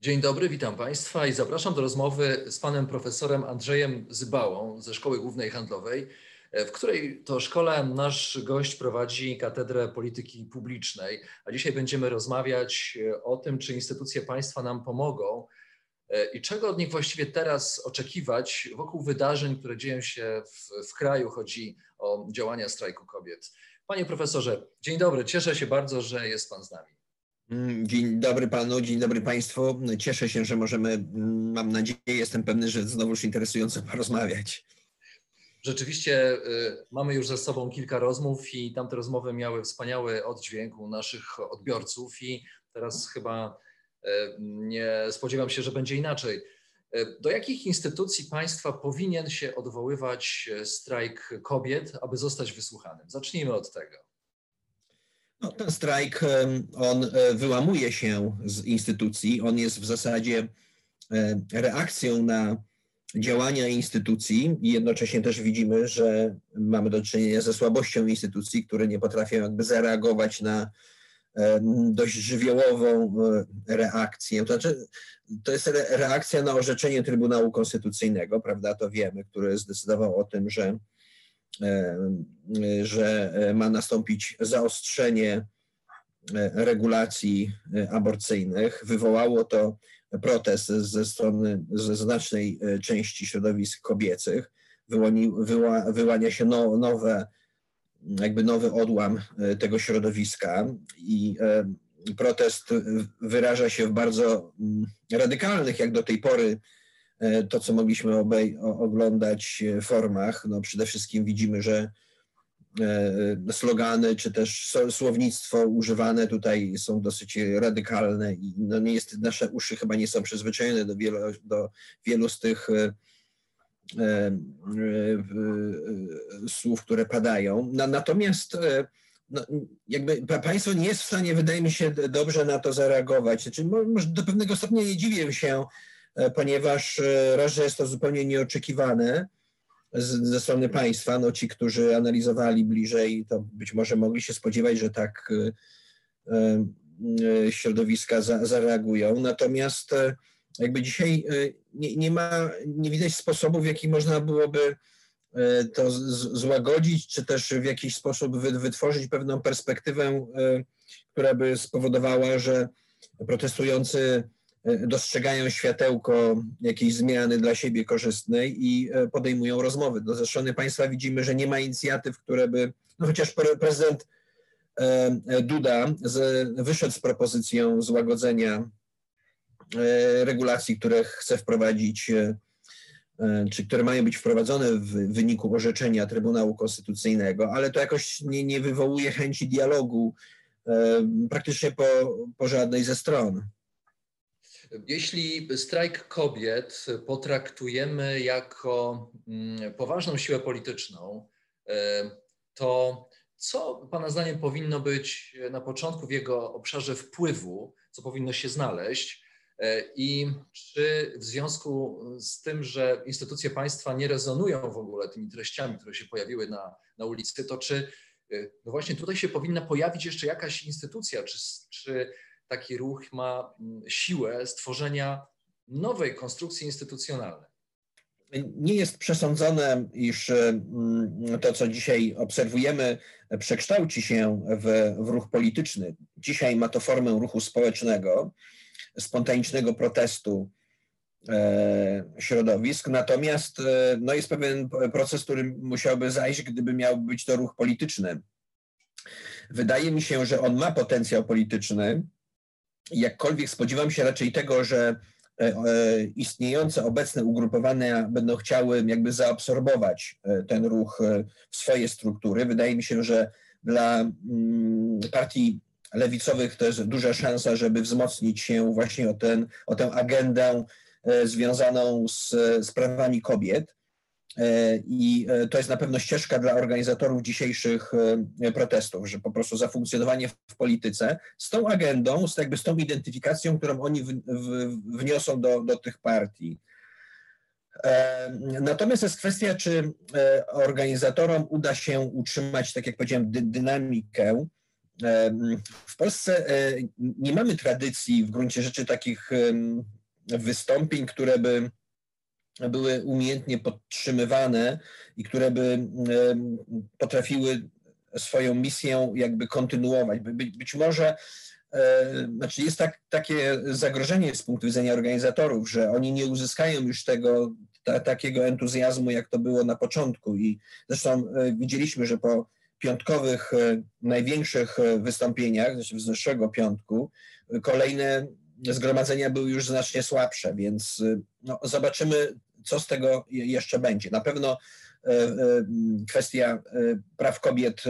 Dzień dobry, witam Państwa i zapraszam do rozmowy z panem profesorem Andrzejem Zybałą ze Szkoły Głównej Handlowej, w której to szkole nasz gość prowadzi Katedrę Polityki Publicznej. A dzisiaj będziemy rozmawiać o tym, czy instytucje państwa nam pomogą i czego od nich właściwie teraz oczekiwać wokół wydarzeń, które dzieją się w, w kraju. Chodzi o działania strajku kobiet. Panie profesorze, dzień dobry. Cieszę się bardzo, że jest pan z nami. Mm, dzień dobry panu, dzień dobry państwu. Cieszę się, że możemy, mm, mam nadzieję, jestem pewny, że znowuż interesująco porozmawiać. Rzeczywiście y, mamy już ze sobą kilka rozmów i tamte rozmowy miały wspaniały oddźwięk u naszych odbiorców i teraz chyba y, nie spodziewam się, że będzie inaczej. Y, do jakich instytucji państwa powinien się odwoływać strajk kobiet, aby zostać wysłuchanym? Zacznijmy od tego. No, ten strajk, on e, wyłamuje się z instytucji, on jest w zasadzie e, reakcją na działania instytucji. I jednocześnie też widzimy, że mamy do czynienia ze słabością instytucji, które nie potrafią jakby zareagować na e, dość żywiołową reakcję. To znaczy, to jest reakcja na orzeczenie Trybunału Konstytucyjnego, prawda, to wiemy, który zdecydował o tym, że że ma nastąpić zaostrzenie e, regulacji e, aborcyjnych. Wywołało to protest ze strony ze znacznej części środowisk kobiecych. Wyłani, wyła, wyłania się no, nowe, jakby nowy odłam tego środowiska i protest wyraża się w bardzo mm, radykalnych, jak do tej pory, E, to, co mogliśmy obej- oglądać w formach. No przede wszystkim widzimy, że e, slogany czy też słownictwo używane tutaj są dosyć radykalne i no nie nasze uszy chyba nie są przyzwyczajone do wielu, do wielu z tych e, słów, które padają. natomiast no, jakby państwo nie jest w stanie, wydaje mi się, dobrze na to zareagować. Znaczy, może do pewnego stopnia nie dziwię się, E, ponieważ e, raz, że jest to zupełnie nieoczekiwane ze strony państwa, no ci, którzy analizowali bliżej, to być może mogli się spodziewać, że tak e, środowiska zareagują. Natomiast jakby dzisiaj nie, nie ma, nie widać sposobów, w jaki można byłoby to złagodzić, czy też w jakiś sposób wytworzyć pewną perspektywę, która by spowodowała, że protestujący E, dostrzegają światełko jakiejś zmiany dla siebie korzystnej i e, podejmują rozmowy. Do ze strony państwa widzimy, że nie ma inicjatyw, które by, no chociaż prezydent e, Duda z, wyszedł z propozycją złagodzenia regulacji, które chce wprowadzić, czy które mają być wprowadzone w wyniku orzeczenia Trybunału Konstytucyjnego, ale to jakoś nie, nie wywołuje chęci dialogu praktycznie po, po żadnej ze stron. Jeśli strajk kobiet potraktujemy jako mm, poważną siłę polityczną, e, to co Pana zdaniem powinno być na początku w jego obszarze wpływu, co powinno się znaleźć? E, I czy w związku z tym, że instytucje państwa nie rezonują w ogóle tymi treściami, które się pojawiły na, na ulicy, to czy e, no właśnie tutaj się powinna pojawić jeszcze jakaś instytucja, czy, czy taki ruch ma mm, siłę stworzenia nowej konstrukcji instytucjonalnej. Nie jest przesądzone, iż mm, to, co dzisiaj obserwujemy, przekształci się w, w ruch polityczny. Dzisiaj ma to formę ruchu społecznego, spontanicznego protestu e, środowisk, natomiast e, no, jest pewien proces, który musiałby zajść, gdyby miał być to ruch polityczny. Wydaje mi się, że on ma potencjał polityczny, jakkolwiek spodziewam się raczej tego, że e, e, istniejące obecne ugrupowania będą chciały jakby zaabsorbować e, ten ruch w swoje struktury. Wydaje mi się, że dla mm, partii lewicowych to jest duża szansa, żeby wzmocnić się właśnie o, ten, o tę agendę związaną z sprawami kobiet. E, I e, to jest na pewno ścieżka dla organizatorów dzisiejszych protestów, że po prostu zafunkcjonowanie w polityce z tą agendą, z, jakby z tą identyfikacją, którą oni w, w, wniosą do, do tych partii. Natomiast jest kwestia, czy organizatorom uda się utrzymać, tak jak powiedziałem, dy, dynamikę w Polsce e, nie mamy tradycji w gruncie rzeczy takich wystąpień, które by były umiejętnie podtrzymywane i które by potrafiły swoją misję jakby kontynuować. Być może e, znaczy jest tak, takie zagrożenie z punktu widzenia organizatorów, że oni nie uzyskają już tego ta, takiego entuzjazmu, jak to było na początku. I zresztą e, widzieliśmy, że po piątkowych e, największych wystąpieniach, znaczy z zeszłego piątku, kolejne zgromadzenia były już znacznie słabsze, więc no, zobaczymy, co z tego jeszcze będzie. Na pewno kwestia praw kobiet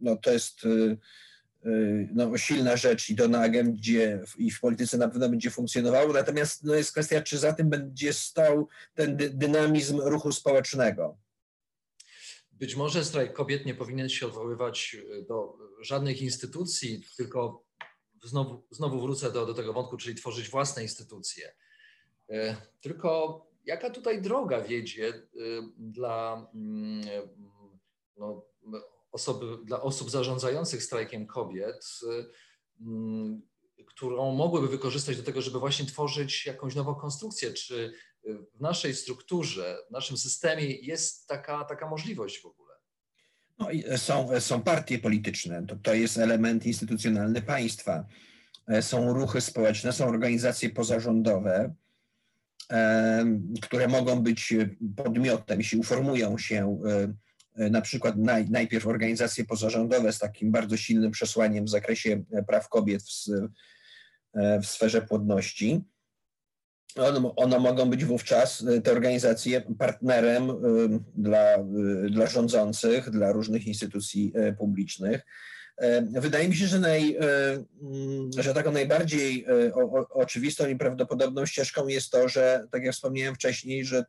no, to jest no, silna rzecz i to na agendzie i w polityce na pewno będzie funkcjonowało, natomiast no, jest kwestia, czy za tym będzie stał ten dynamizm ruchu społecznego. Być może strajk kobiet nie powinien się odwoływać e, do żadnych instytucji, tylko znowu, znowu wrócę do, do tego wątku, czyli tworzyć własne instytucje. E, tylko jaka tutaj droga wiedzie e, dla, mm, no, osoby, dla osób zarządzających strajkiem kobiet, mm, którą mogłyby wykorzystać do tego, żeby właśnie tworzyć jakąś nową konstrukcję? Czy w naszej strukturze, w naszym systemie jest taka, taka możliwość w ogóle. No są, są partie polityczne, to, to jest element instytucjonalny państwa. E, są ruchy społeczne, są organizacje pozarządowe, które mogą być podmiotem, jeśli uformują się e, na przykład naj, najpierw organizacje pozarządowe z takim bardzo silnym przesłaniem w zakresie praw kobiet w, e, w sferze płodności, one, one mogą być wówczas, te organizacje, partnerem dla, dla rządzących, dla różnych instytucji publicznych. Wydaje mi się, że, naj, mm, że taką najbardziej oczywistą i prawdopodobną ścieżką jest to, że, tak jak wspomniałem wcześniej, że,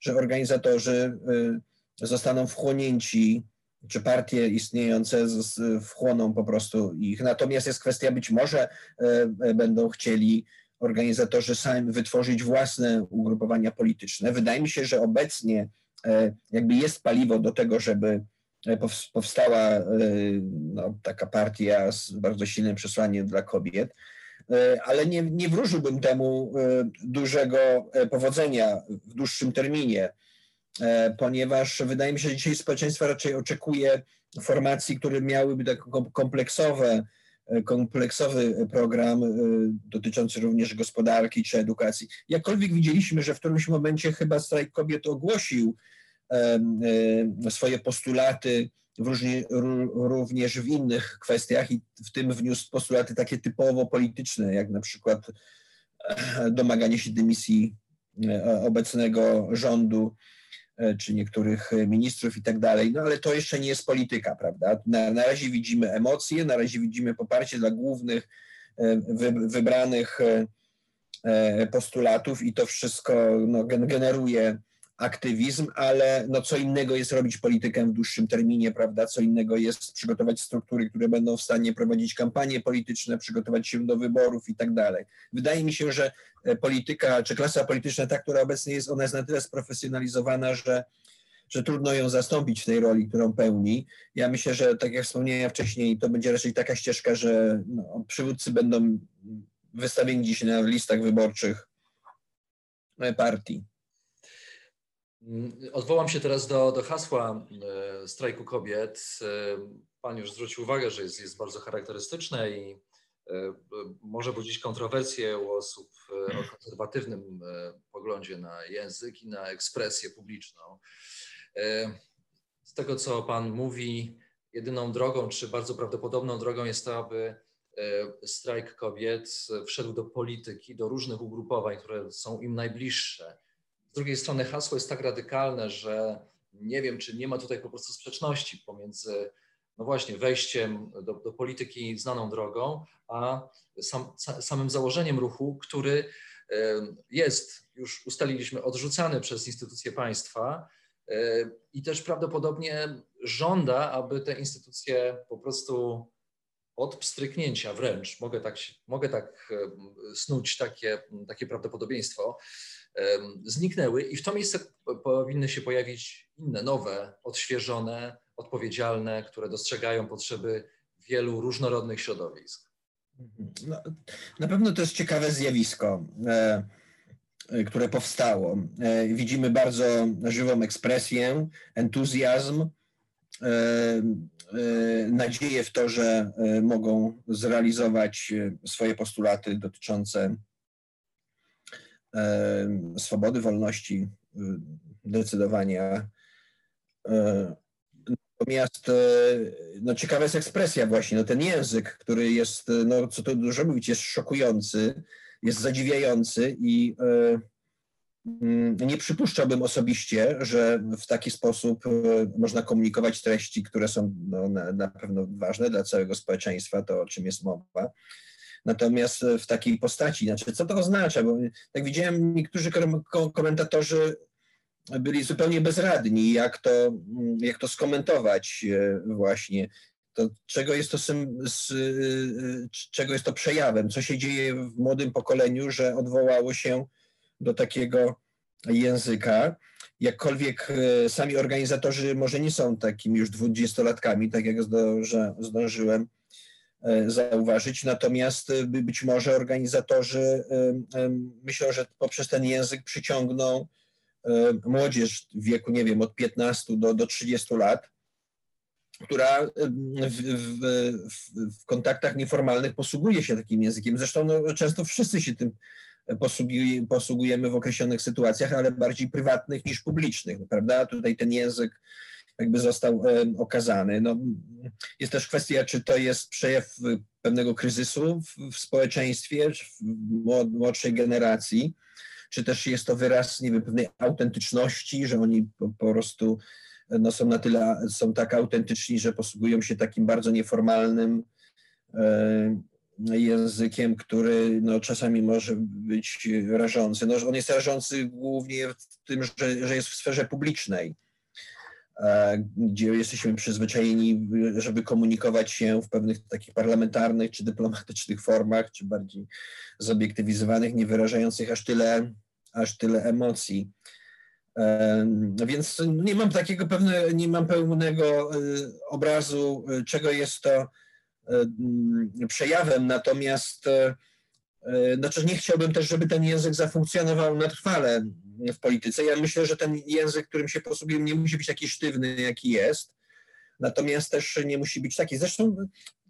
że organizatorzy zostaną wchłonięci, czy partie istniejące wchłoną po prostu ich. Natomiast jest kwestia, być może będą chcieli organizatorzy sami wytworzyć własne ugrupowania polityczne. Wydaje mi się, że obecnie e, jakby jest paliwo do tego, żeby e, powstała e, no, taka partia z bardzo silnym przesłaniem dla kobiet, ale nie, nie wróżyłbym temu dużego powodzenia w dłuższym terminie, ponieważ wydaje mi się, że dzisiaj społeczeństwo raczej oczekuje formacji, które miałyby tak kompleksowe kompleksowy program dotyczący również gospodarki czy edukacji. Jakkolwiek widzieliśmy, że w którymś momencie chyba strajk kobiet ogłosił swoje postulaty również w innych kwestiach i w tym wniósł postulaty takie typowo polityczne, jak na przykład e, domaganie się dymisji e, obecnego rządu E, czy niektórych ministrów i tak dalej, no ale to jeszcze nie jest polityka, prawda? Na, na razie widzimy emocje, na razie widzimy poparcie dla głównych wy, wybranych postulatów i to wszystko no, generuje aktywizm, ale no co innego jest robić politykę w dłuższym terminie, prawda? Co innego jest przygotować struktury, które będą w stanie prowadzić kampanie polityczne, przygotować się do wyborów i tak dalej. Wydaje mi się, że e, polityka, czy klasa polityczna, ta, która obecnie jest, ona jest na tyle sprofesjonalizowana, że że trudno ją zastąpić w tej roli, którą pełni. Ja myślę, że tak jak wspomniałem wcześniej, to będzie raczej taka ścieżka, że no, przywódcy będą wystawieni dziś na listach wyborczych e, partii. Mm, odwołam się teraz do, do hasła e, strajku kobiet. E, pan już zwrócił uwagę, że jest, jest bardzo charakterystyczne i e, może budzić kontrowersje u osób o konserwatywnym poglądzie na język i na ekspresję publiczną. Z tego, co Pan mówi, jedyną drogą, czy bardzo prawdopodobną drogą jest to, aby strajk kobiet wszedł do polityki, do różnych ugrupowań, które są im najbliższe z drugiej strony hasło jest tak radykalne, że nie wiem, czy nie ma tutaj po prostu sprzeczności pomiędzy no właśnie wejściem do, do polityki znaną drogą, a sam, samym założeniem ruchu, który jest, już ustaliliśmy, odrzucany przez instytucje państwa i też prawdopodobnie żąda, aby te instytucje po prostu od pstryknięcia wręcz, mogę tak, mogę tak snuć takie, takie prawdopodobieństwo, zniknęły i w to miejsce powinny się pojawić inne, nowe, odświeżone, odpowiedzialne, które dostrzegają potrzeby wielu różnorodnych środowisk. No, na pewno to jest ciekawe zjawisko, e, e, które powstało. E, widzimy bardzo żywą ekspresję, entuzjazm, nadzieję w to, że mogą zrealizować swoje postulaty dotyczące swobody, wolności, decydowania Natomiast e, no, ciekawa jest ekspresja właśnie, no, ten język, który jest, no, co tu dużo mówić, jest szokujący, jest zadziwiający i e, nie przypuszczałbym osobiście, że w taki sposób e, można komunikować treści, które są no, na, na pewno ważne dla całego społeczeństwa, to o czym jest mowa. Natomiast w takiej postaci, znaczy co to oznacza? Bo jak widziałem, niektórzy komentatorzy byli zupełnie bezradni, jak to, jak to skomentować e, właśnie. To, czego, jest to e, czego jest to przejawem? Co się dzieje w młodym pokoleniu, że odwołało się do takiego języka? Jakkolwiek e, sami organizatorzy może nie są takimi już dwudziestolatkami, tak jak zdążę, zdążyłem zauważyć, natomiast być może organizatorzy myślą, że poprzez ten język przyciągną E, młodzież w wieku, nie wiem, od 15 do, do 30 lat, która w, w, w, kontaktach nieformalnych posługuje się takim językiem. Zresztą no, często wszyscy się tym posługujemy w określonych sytuacjach, ale bardziej prywatnych niż publicznych, prawda? Tutaj ten język jakby został okazany. No, jest też kwestia, czy to jest przejaw pewnego kryzysu w, w społeczeństwie, w młodszej generacji, czy też jest to wyraz, nie wiem, pewnej autentyczności, że oni po, po prostu no, są na tyle, są tak autentyczni, że posługują się takim bardzo nieformalnym e, językiem, który no, czasami może być rażący. No, on jest rażący głównie w tym, że, że jest w sferze publicznej, e, gdzie jesteśmy przyzwyczajeni, żeby komunikować się w pewnych takich parlamentarnych czy dyplomatycznych formach, czy bardziej zobiektywizowanych, nie wyrażających aż tyle, aż tyle emocji. Więc nie mam takiego pewne, nie mam pełnego e, obrazu, e, czego jest to e, przejawem, natomiast znaczy nie chciałbym też, żeby ten język zafunkcjonował na trwale w polityce. Ja myślę, że ten język, którym się posługujemy, nie musi być taki sztywny, jaki jest, natomiast też nie musi być taki. Zresztą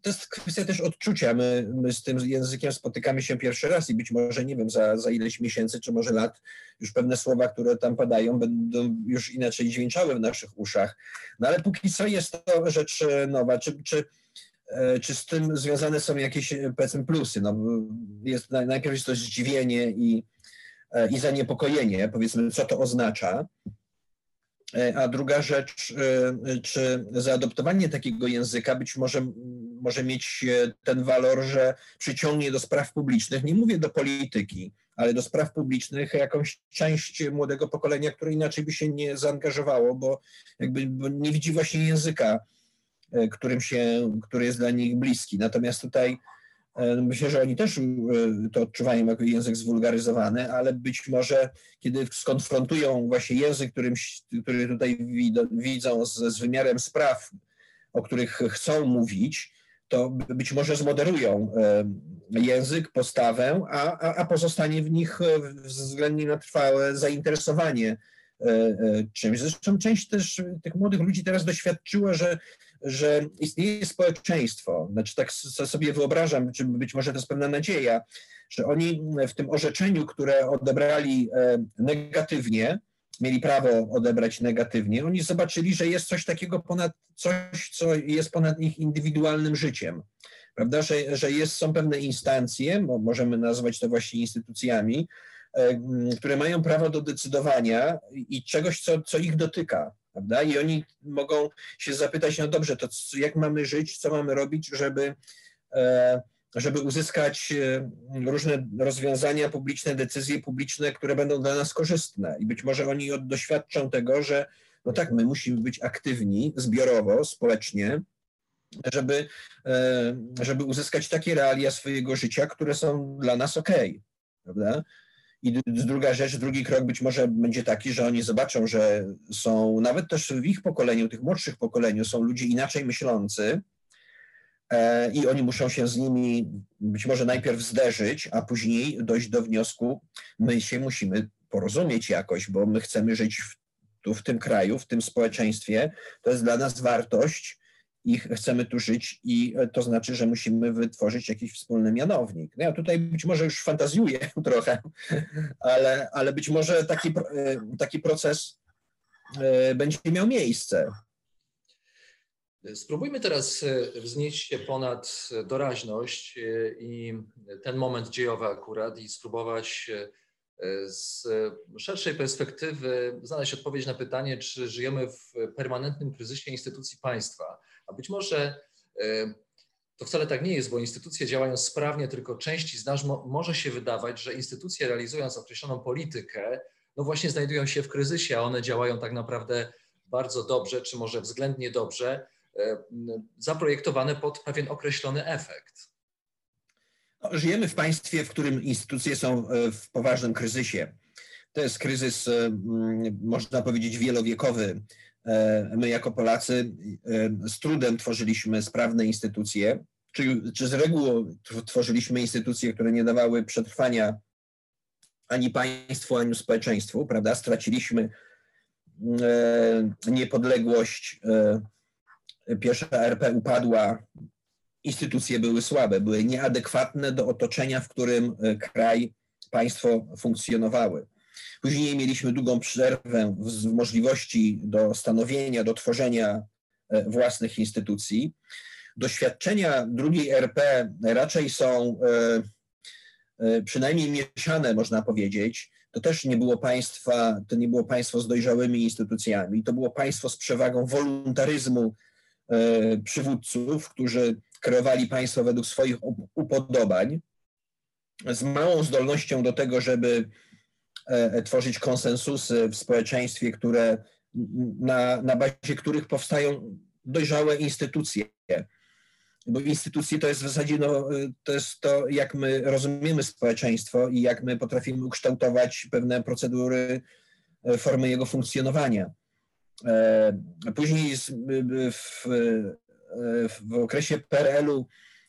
to jest kwestia też odczucia. My, my z tym językiem spotykamy się pierwszy raz i być może, nie wiem, za, za ileś miesięcy czy może lat już pewne słowa, które tam padają, będą już inaczej dźwięczały w naszych uszach. No ale póki co jest to rzecz nowa. Czy, czy, e, czy z tym związane są jakieś, powiedzmy, plusy? No, jest, najpierw jest to zdziwienie i, e, i zaniepokojenie, powiedzmy, co to oznacza. E, a druga rzecz, czy zaadoptowanie takiego języka być może może mieć e, ten walor, że przyciągnie do spraw publicznych, nie mówię do polityki, ale do spraw publicznych jakąś część młodego pokolenia, które inaczej by się nie zaangażowało, bo jakby nie widzi właśnie języka, e, którym się, który jest dla nich bliski. Natomiast tutaj e, myślę, że oni też to odczuwają jako język zwulgaryzowany, ale być może kiedy skonfrontują właśnie język, którym, który tutaj widzą z, z wymiarem spraw, o których chcą mówić, to być może zmoderują e, język, postawę, a, a, pozostanie w nich e, względnie na trwałe zainteresowanie e, czymś. Zresztą część też tych młodych ludzi teraz doświadczyła, że, że istnieje społeczeństwo. Znaczy tak sobie wyobrażam, czy być może to jest pewna nadzieja, że oni w tym orzeczeniu, które odebrali negatywnie, mieli prawo odebrać negatywnie, oni zobaczyli, że jest coś takiego ponad coś, co jest ponad ich indywidualnym życiem. Prawda, że, że jest, są pewne instancje, możemy nazwać to właśnie instytucjami, e, które mają prawo do decydowania i czegoś, co, co ich dotyka. Prawda? I oni mogą się zapytać, no dobrze, to jak mamy żyć, co mamy robić, żeby, e, żeby uzyskać e, różne rozwiązania publiczne, decyzje publiczne, które będą dla nas korzystne. I być może oni doświadczą tego, że no tak, my musimy być aktywni zbiorowo, społecznie, żeby, e, żeby uzyskać takie realia swojego życia, które są dla nas ok, prawda? I druga rzecz, drugi krok być może będzie taki, że oni zobaczą, że są nawet też w ich pokoleniu, tych młodszych pokoleniu, są ludzie inaczej myślący e, i oni muszą się z nimi być może najpierw zderzyć, a później dojść do wniosku, my się musimy porozumieć jakoś, bo my chcemy żyć w, tu w tym kraju, w tym społeczeństwie. To jest dla nas wartość i chcemy tu żyć i e, to znaczy, że musimy wytworzyć jakiś wspólny mianownik. No ja tutaj być może już fantazjuję trochę, ale, ale być może taki, e, taki proces e, będzie miał miejsce. Spróbujmy teraz wznieść się ponad doraźność i ten moment dziejowy akurat i spróbować z szerszej perspektywy znaleźć odpowiedź na pytanie, czy żyjemy w permanentnym kryzysie instytucji państwa a być może e, to wcale tak nie jest, bo instytucje działają sprawnie, tylko części z nas może się wydawać, że instytucje realizując określoną politykę, no właśnie znajdują się w kryzysie, a one działają tak naprawdę bardzo dobrze, czy może względnie dobrze, e, zaprojektowane pod pewien określony efekt. No, żyjemy w państwie, w którym instytucje są e, w poważnym kryzysie. To jest kryzys, można powiedzieć, wielowiekowy. E, my jako Polacy e, z trudem tworzyliśmy sprawne instytucje, czy, czy z reguły tworzyliśmy instytucje, które nie dawały przetrwania ani państwu, ani społeczeństwu, prawda? Straciliśmy e, niepodległość, pierwsza RP upadła, instytucje były słabe, były nieadekwatne do otoczenia, w którym kraj, państwo funkcjonowały. Później mieliśmy długą przerwę w możliwości do stanowienia, do tworzenia e, własnych instytucji. Doświadczenia drugiej RP raczej są e, e, przynajmniej mieszane, można powiedzieć. To też nie było państwa, to nie było państwo z dojrzałymi instytucjami. To było państwo z przewagą wolontaryzmu przywódców, którzy kreowali państwo według swoich upodobań, z małą zdolnością do tego, żeby tworzyć konsensusy w społeczeństwie, które, na, na bazie których powstają dojrzałe instytucje. Bo instytucje to jest w zasadzie no, to, jest to, jak my rozumiemy społeczeństwo i jak my potrafimy ukształtować pewne procedury, e, formy jego funkcjonowania. E, później w, w okresie PRL-u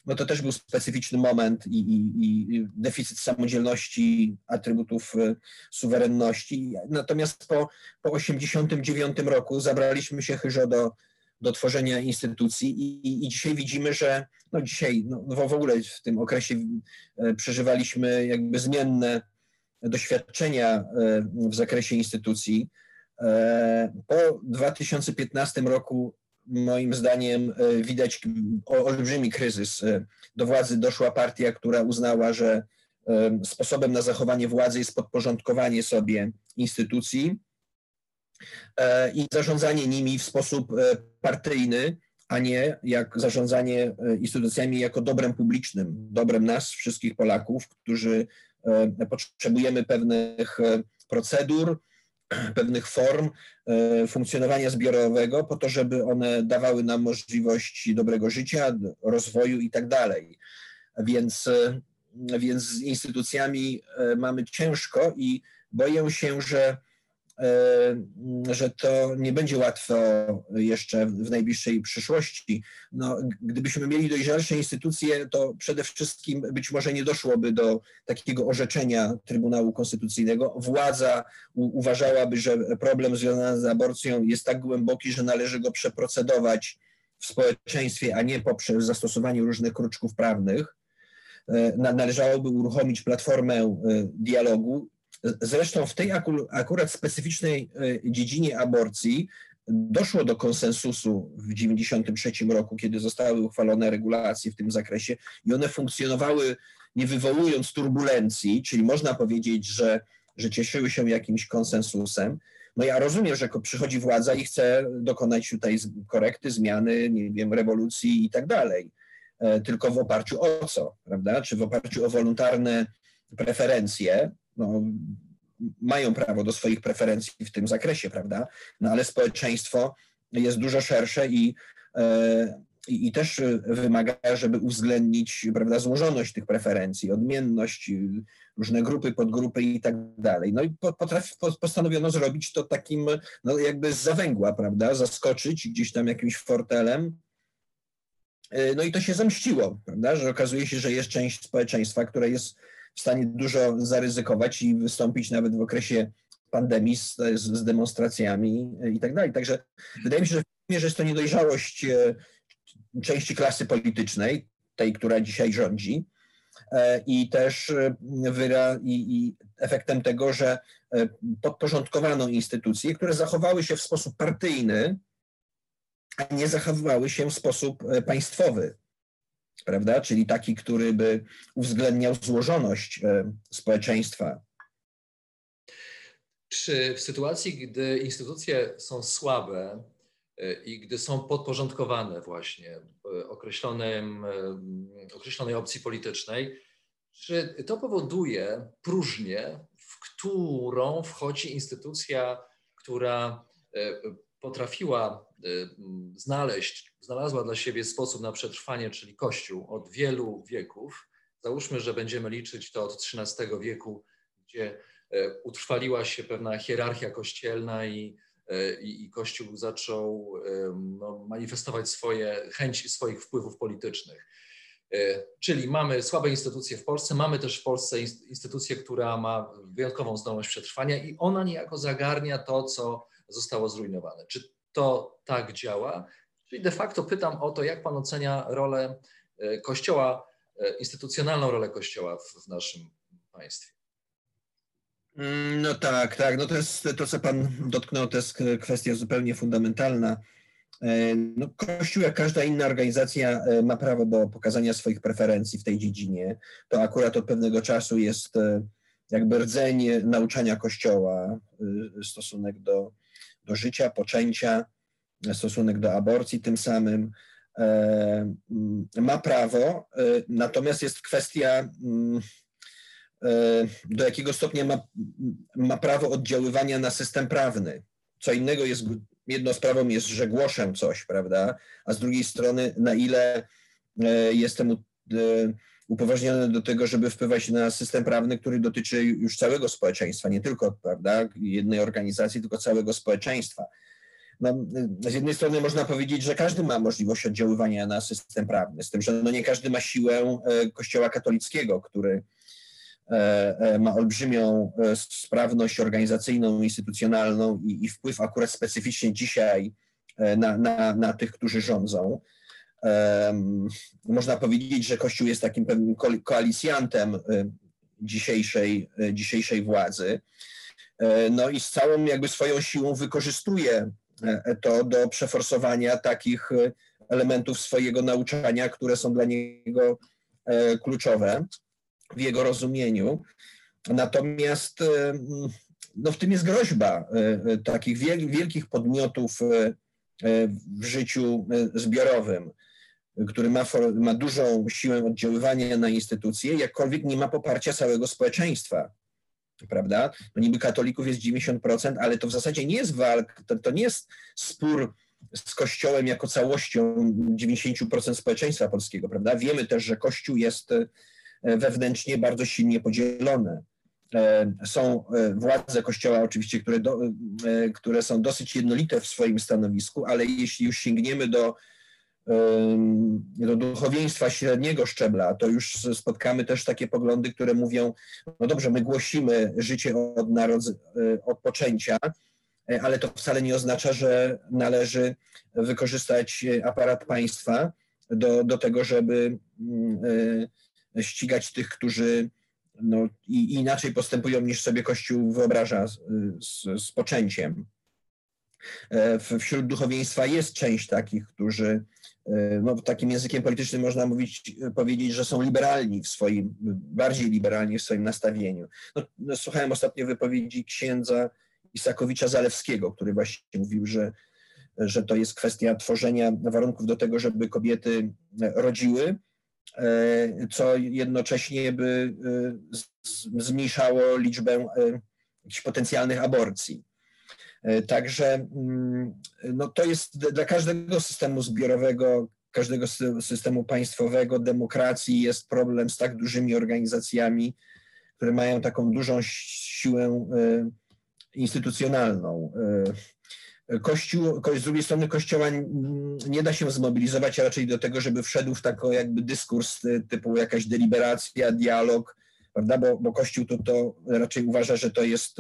no to też był specyficzny moment i, i, i deficyt samodzielności, atrybutów e, suwerenności. Natomiast po, po 1989 roku zabraliśmy się chyżo do, do tworzenia instytucji i, i dzisiaj widzimy, że no dzisiaj no w ogóle w tym okresie e, przeżywaliśmy jakby zmienne doświadczenia e, w zakresie instytucji. Po 2015 roku moim zdaniem e, widać olbrzymi kryzys. E, do władzy doszła partia, która uznała, że e, sposobem na zachowanie władzy jest podporządkowanie sobie instytucji i zarządzanie nimi w sposób partyjny, a nie jak zarządzanie instytucjami jako dobrem publicznym, dobrem nas, wszystkich Polaków, którzy potrzebujemy pewnych procedur, pewnych form e, funkcjonowania zbiorowego po to, żeby one dawały nam możliwość dobrego życia, rozwoju i tak dalej. Więc, e, więc z instytucjami e, mamy ciężko i boję się, że że to nie będzie łatwo jeszcze w najbliższej przyszłości. No, gdybyśmy mieli dojrzalsze instytucje, to przede wszystkim być może nie doszłoby do takiego orzeczenia Trybunału Konstytucyjnego. Władza uważałaby, że problem związany z aborcją jest tak głęboki, że należy go przeprocedować w społeczeństwie, a nie poprzez zastosowanie różnych kruczków prawnych. E, należałoby uruchomić platformę e, dialogu Zresztą w tej akurat specyficznej e, dziedzinie aborcji doszło do konsensusu w 1993 roku, kiedy zostały uchwalone regulacje w tym zakresie i one funkcjonowały nie wywołując turbulencji, czyli można powiedzieć, że, że cieszyły się jakimś konsensusem. no ja rozumiem, że przychodzi władza i chce dokonać tutaj korekty, zmiany, nie wiem, rewolucji i tak dalej. E, tylko w oparciu o co, prawda? Czy w oparciu o wolontarne preferencje, no, mają prawo do swoich preferencji w tym zakresie, prawda? No ale społeczeństwo jest dużo szersze i, e, i, i też wymaga, żeby uwzględnić prawda, złożoność tych preferencji, odmienność, różne grupy, podgrupy i tak dalej. No i potrafi, postanowiono zrobić to takim, no jakby z zawęgła, prawda, zaskoczyć gdzieś tam jakimś fortelem. E, no i to się zemściło, prawda, że okazuje się, że jest część społeczeństwa, które jest w stanie dużo zaryzykować i wystąpić nawet w okresie pandemii z, z demonstracjami i tak dalej. Także wydaje mi się, że, że jest to niedojrzałość e, części klasy politycznej, tej, która dzisiaj rządzi, e, i też e, wyra, i, i efektem tego, że podporządkowano instytucje, które zachowały się w sposób partyjny, a nie zachowywały się w sposób państwowy prawda? Czyli taki, który by uwzględniał złożoność e, społeczeństwa. Czy w sytuacji, gdy instytucje są słabe e, i gdy są podporządkowane właśnie e, określonym, określonej opcji politycznej, czy to powoduje próżnię, w którą wchodzi instytucja, która potrafiła y, znaleźć, znalazła dla siebie sposób na przetrwanie, czyli Kościół od wielu wieków. Załóżmy, że będziemy liczyć to od XIII wieku, gdzie e, utrwaliła się pewna hierarchia kościelna i, e, i, i Kościół zaczął no, manifestować swoje chęci swoich wpływów politycznych. E, czyli mamy słabe instytucje w Polsce, mamy też w Polsce instytucję, która ma wyjątkową zdolność przetrwania i ona niejako zagarnia to, co zostało zrujnowane. Czy to tak działa? Czyli de facto pytam o to, jak Pan ocenia rolę e, Kościoła, e, instytucjonalną rolę Kościoła w, w naszym państwie? Mm, no tak, tak. No to jest to, co Pan dotknął, to jest kwestia zupełnie fundamentalna. E, no, Kościół, jak każda inna organizacja, ma prawo do pokazania swoich preferencji w tej dziedzinie. To akurat od pewnego czasu jest jakby rdzeń nauczania Kościoła, stosunek do do życia, poczęcia, stosunek do aborcji tym samym. E, ma prawo, e, natomiast jest kwestia, mm, e, do jakiego stopnia ma, ma prawo oddziaływania na system prawny. Co innego jest, jedną sprawą jest, że głoszę coś, prawda, a z drugiej strony, na ile jestem upoważniony do tego, żeby wpływać na system prawny, który dotyczy już całego społeczeństwa, nie tylko prawda, jednej organizacji, tylko całego społeczeństwa. No, z jednej strony można powiedzieć, że każdy ma możliwość oddziaływania na system prawny, z tym, że no nie każdy ma siłę e, Kościoła katolickiego, który e, e, ma olbrzymią sprawność organizacyjną, instytucjonalną i, i wpływ akurat specyficznie dzisiaj na, na, na tych, którzy rządzą. Można powiedzieć, że Kościół jest takim pewnym koalicjantem y, dzisiejszej, y, dzisiejszej władzy. E, no i z całą jakby swoją siłą wykorzystuje e, to do przeforsowania takich y, elementów swojego nauczania, które są dla niego e, kluczowe w jego rozumieniu. Natomiast no, w tym jest groźba takich wielkich podmiotów w życiu zbiorowym który ma, ma dużą siłę oddziaływania na instytucje, jakkolwiek nie ma poparcia całego społeczeństwa. Prawda? No niby katolików jest 90%, ale to w zasadzie nie jest walk, to, to nie jest spór z Kościołem jako całością 90% społeczeństwa polskiego, prawda? Wiemy też, że Kościół jest e, wewnętrznie bardzo silnie podzielony. E, są e, władze Kościoła oczywiście, które, do, które są dosyć jednolite w swoim stanowisku, ale jeśli już sięgniemy do do duchowieństwa średniego szczebla, to już spotkamy też takie poglądy, które mówią, no dobrze, my głosimy życie od, e, od poczęcia, e, ale to wcale nie oznacza, że należy wykorzystać aparat państwa do, do tego, żeby mm, ścigać tych, którzy no, inaczej postępują niż sobie Kościół wyobraża z, z poczęciem. Wśród duchowieństwa jest część takich, którzy E, no, takim językiem politycznym można mówić, powiedzieć, że są liberalni w swoim, bardziej liberalni w swoim nastawieniu. No, no, słuchałem ostatnio wypowiedzi księdza Isakowicza-Zalewskiego, który właśnie mówił, że, że to jest kwestia tworzenia warunków do tego, żeby kobiety rodziły, co jednocześnie by zmniejszało liczbę potencjalnych aborcji. Także mm, no to jest dla każdego systemu zbiorowego każdego systemu państwowego, demokracji jest problem z tak dużymi organizacjami, które mają taką dużą siłę e, instytucjonalną. E, Kościół, z drugiej strony Kościoła nie da się zmobilizować raczej do tego, żeby wszedł w taki jakby dyskurs e, typu jakaś deliberacja, dialog, prawda? Bo, bo Kościół to, to raczej uważa, że to jest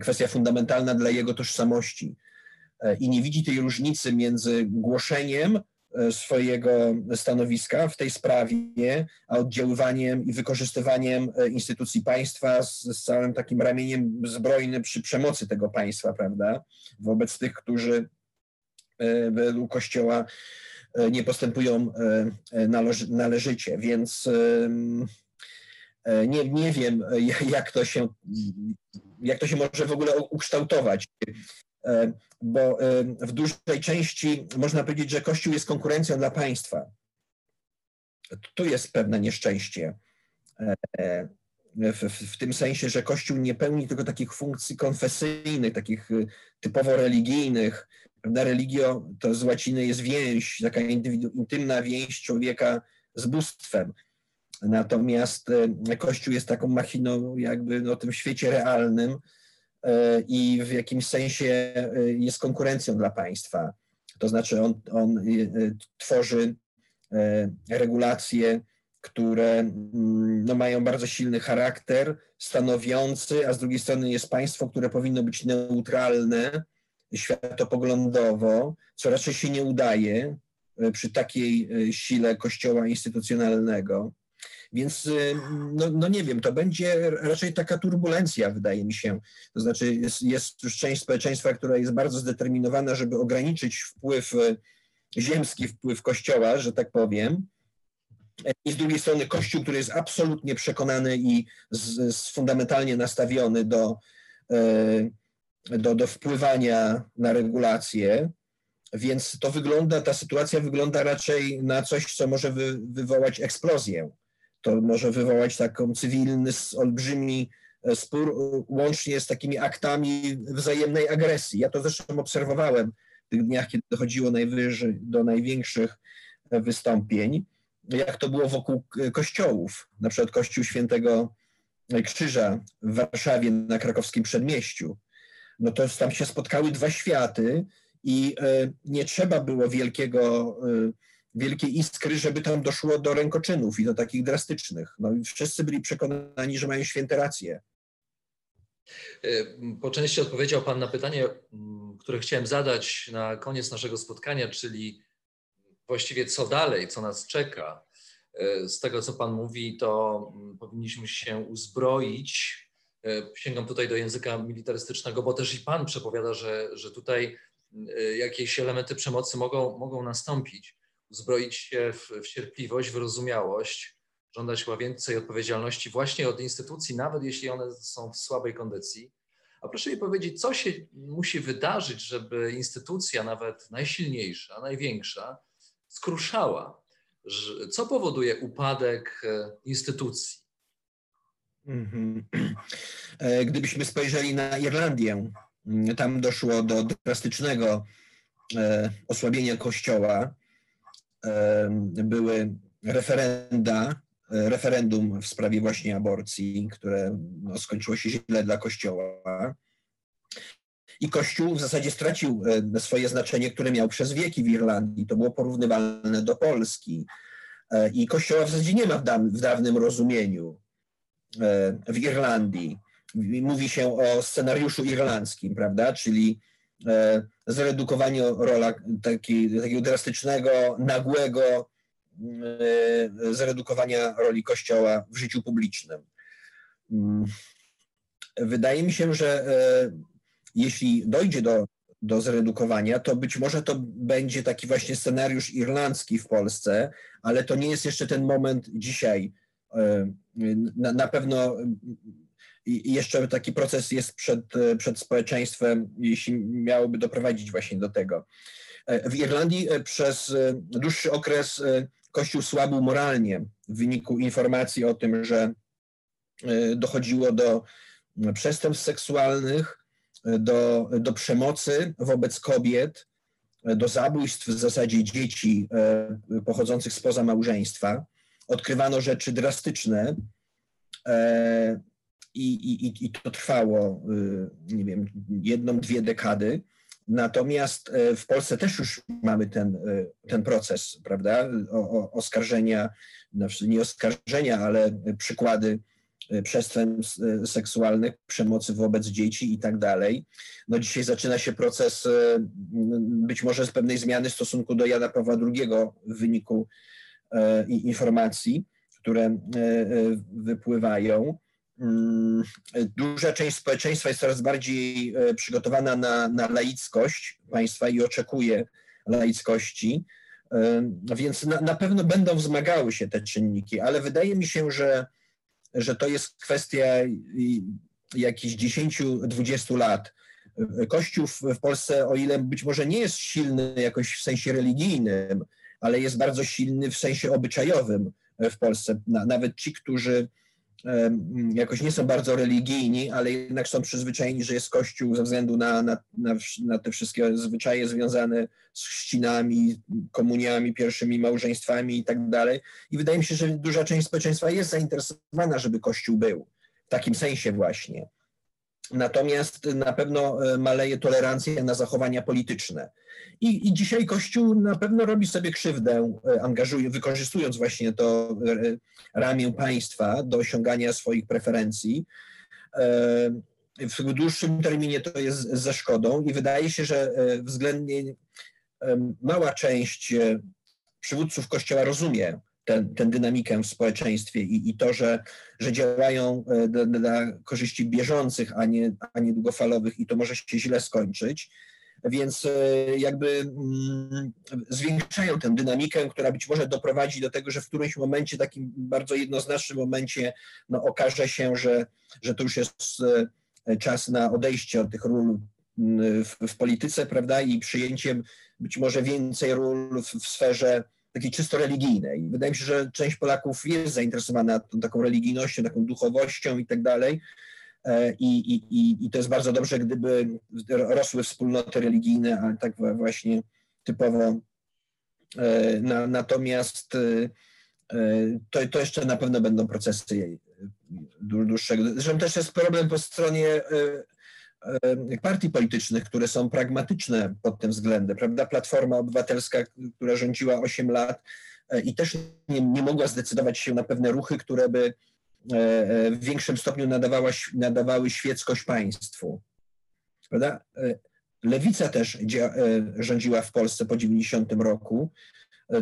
kwestia fundamentalna dla jego tożsamości. I nie widzi tej różnicy między głoszeniem E, swojego stanowiska w tej sprawie, a oddziaływaniem i wykorzystywaniem e, instytucji państwa z, z, całym takim ramieniem zbrojnym przy przemocy tego państwa, prawda, wobec tych, którzy e, według Kościoła nie postępują należy, należycie, więc nie, nie wiem, jak to się jak to się może w ogóle ukształtować. E, bo e, w dużej części można powiedzieć, że Kościół jest konkurencją dla państwa. Tu jest pewne nieszczęście. E, w, w, tym sensie, że Kościół nie pełni tylko takich funkcji konfesyjnych, takich typowo religijnych. Prawda? Religio to z łaciny jest więź, taka intymna więź człowieka z bóstwem. Natomiast Kościół jest taką machiną jakby no, tym świecie realnym, E, i w jakimś sensie e, jest konkurencją dla państwa. To znaczy on, on e, tworzy regulacje, które mm, no, mają bardzo silny charakter, stanowiący, a z drugiej strony jest państwo, które powinno być neutralne światopoglądowo, co raczej się nie udaje przy takiej sile kościoła instytucjonalnego. Więc y, no, no, nie wiem, to będzie raczej taka turbulencja, wydaje mi się. To znaczy jest, jest już część społeczeństwa, która jest bardzo zdeterminowana, żeby ograniczyć wpływ y, ziemski, wpływ Kościoła, że tak powiem. I z drugiej strony Kościół, który jest absolutnie przekonany i z, z fundamentalnie nastawiony do, y, do, do wpływania na regulacje. Więc to wygląda, ta sytuacja wygląda raczej na coś, co może wy, wywołać eksplozję to może wywołać taką cywilny, olbrzymi e, spór, e, łącznie z takimi aktami wzajemnej agresji. Ja to zresztą obserwowałem w tych dniach, kiedy dochodziło najwyżej, do największych e, wystąpień, jak to było wokół kościołów, na przykład Kościół Świętego Krzyża w Warszawie na krakowskim przedmieściu. No to tam się spotkały dwa światy i nie trzeba było wielkiego wielkiej iskry, żeby tam doszło do rękoczynów i do takich drastycznych. No i wszyscy byli przekonani, że mają święte racje. E, po części odpowiedział Pan na pytanie, które chciałem zadać na koniec naszego spotkania, czyli właściwie co dalej, co nas czeka. E, z tego, co Pan mówi, to powinniśmy się uzbroić. E, sięgam tutaj do języka militarystycznego, bo też i Pan przepowiada, że, że tutaj jakieś elementy przemocy mogą, mogą nastąpić uzbroić się w, w cierpliwość, wyrozumiałość, żądać więcej odpowiedzialności właśnie od instytucji, nawet jeśli one są w słabej kondycji. A proszę mi powiedzieć, co się musi wydarzyć, żeby instytucja, nawet najsilniejsza, największa, skruszała? Co powoduje upadek e, instytucji? Mhm. E, gdybyśmy spojrzeli na Irlandię, tam doszło do drastycznego e, osłabienia kościoła były referenda, referendum w sprawie właśnie aborcji, które no, skończyło się źle dla Kościoła. I Kościół w zasadzie stracił swoje znaczenie, które miał przez wieki w Irlandii. To było porównywalne do Polski. E, I Kościoła w zasadzie nie ma w, w dawnym rozumieniu e, w Irlandii. Mówi się o scenariuszu irlandzkim, prawda? Czyli E, zredukowanie rola taki, takiego drastycznego, nagłego e, zredukowania roli Kościoła w życiu publicznym. Mm. Wydaje mi się, że e, jeśli dojdzie do, do zredukowania, to być może to będzie taki właśnie scenariusz irlandzki w Polsce, ale to nie jest jeszcze ten moment dzisiaj. Na, na pewno i jeszcze taki proces jest przed, przed społeczeństwem, jeśli miałoby doprowadzić właśnie do tego. W Irlandii przez dłuższy okres Kościół słabł moralnie w wyniku informacji o tym, że dochodziło do przestępstw seksualnych, do, do przemocy wobec kobiet, do zabójstw w zasadzie dzieci e, pochodzących spoza małżeństwa. Odkrywano rzeczy drastyczne e, i, i, i to trwało, e, nie wiem, jedną, dwie dekady. Natomiast w Polsce też już mamy ten, ten proces, prawda, o, o, oskarżenia, znaczy nie oskarżenia, ale przykłady przestępstw e, seksualnych, przemocy wobec dzieci i tak dalej. No dzisiaj zaczyna się proces e, być może z pewnej zmiany w stosunku do Jana Pawła II w wyniku e, informacji, które wypływają. Mm, duża część społeczeństwa jest coraz bardziej przygotowana na, na laickość państwa i oczekuje laickości, więc na, na pewno będą wzmagały się te czynniki, ale wydaje mi się, że że to jest kwestia jakichś 10-20 lat. Kościół w Polsce, o ile być może nie jest silny jakoś w sensie religijnym, ale jest bardzo silny w sensie obyczajowym w Polsce. Nawet ci, którzy jakoś nie są bardzo religijni, ale jednak są przyzwyczajeni, że jest Kościół ze względu na, na, na, na te wszystkie zwyczaje związane z chrzcinami, komuniami, pierwszymi małżeństwami i tak dalej. I wydaje mi się, że duża część społeczeństwa jest zainteresowana, żeby Kościół był w takim sensie właśnie. Natomiast na pewno e, maleje tolerancja na zachowania polityczne. I, I, dzisiaj Kościół na pewno robi sobie krzywdę, e, angażuje, wykorzystując właśnie to e, ramię państwa do osiągania swoich preferencji. W dłuższym terminie to jest ze szkodą i wydaje się, że względnie mała część przywódców Kościoła rozumie tę, dynamikę w społeczeństwie i, i to, że, że działają e, dla, dla korzyści bieżących, a nie, a nie długofalowych i to może się źle skończyć. Więc e, jakby mm, zwiększają tę dynamikę, która być może doprowadzi do tego, że w którymś momencie, takim bardzo jednoznacznym momencie, no, okaże się, że, że to już jest e, czas na odejście od tych ról mm, w, w polityce, prawda, i przyjęciem być może więcej ról w, w sferze takiej czysto religijnej. Wydaje mi się, że część Polaków jest zainteresowana tą taką religijnością, taką duchowością i tak dalej. E, I, i, I to jest bardzo dobrze, gdyby rosły wspólnoty religijne, ale tak właśnie typowo. E, na, natomiast e, to, to jeszcze na pewno będą procesy dłuższego. Zresztą też jest problem po stronie partii politycznych, które są pragmatyczne pod tym względem, prawda? Platforma Obywatelska, która rządziła 8 lat e, i też nie, nie mogła zdecydować się na pewne ruchy, które by e, e, w większym stopniu nadawała, nadawały świeckość państwu. Prawda? Lewica też rządziła w Polsce po 90 roku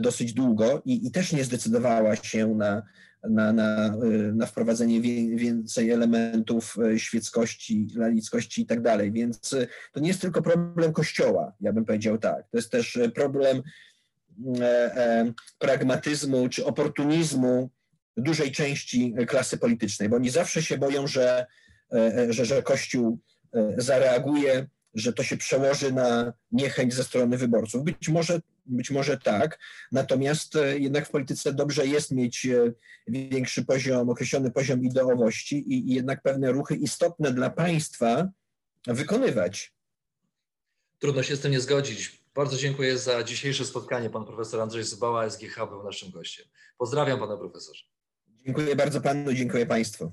dosyć długo i, i też nie zdecydowała się na, na, na, na wprowadzenie więcej elementów e, świeckości, laickości i tak dalej. Więc e, to nie jest tylko problem Kościoła, ja bym powiedział tak. To jest też e, problem pragmatyzmu czy oportunizmu dużej części klasy politycznej, bo oni zawsze się boją, że, że, że Kościół zareaguje że to się przełoży na niechęć ze strony wyborców. Być może, być może tak, natomiast e, jednak w polityce dobrze jest mieć e, większy poziom, określony poziom ideowości i, i jednak pewne ruchy istotne dla państwa wykonywać. Trudno się z tym nie zgodzić. Bardzo dziękuję za dzisiejsze spotkanie. Pan profesor Andrzej Zubała, SGH był naszym gościem. Pozdrawiam pana profesorze. Dziękuję bardzo panu, dziękuję państwu.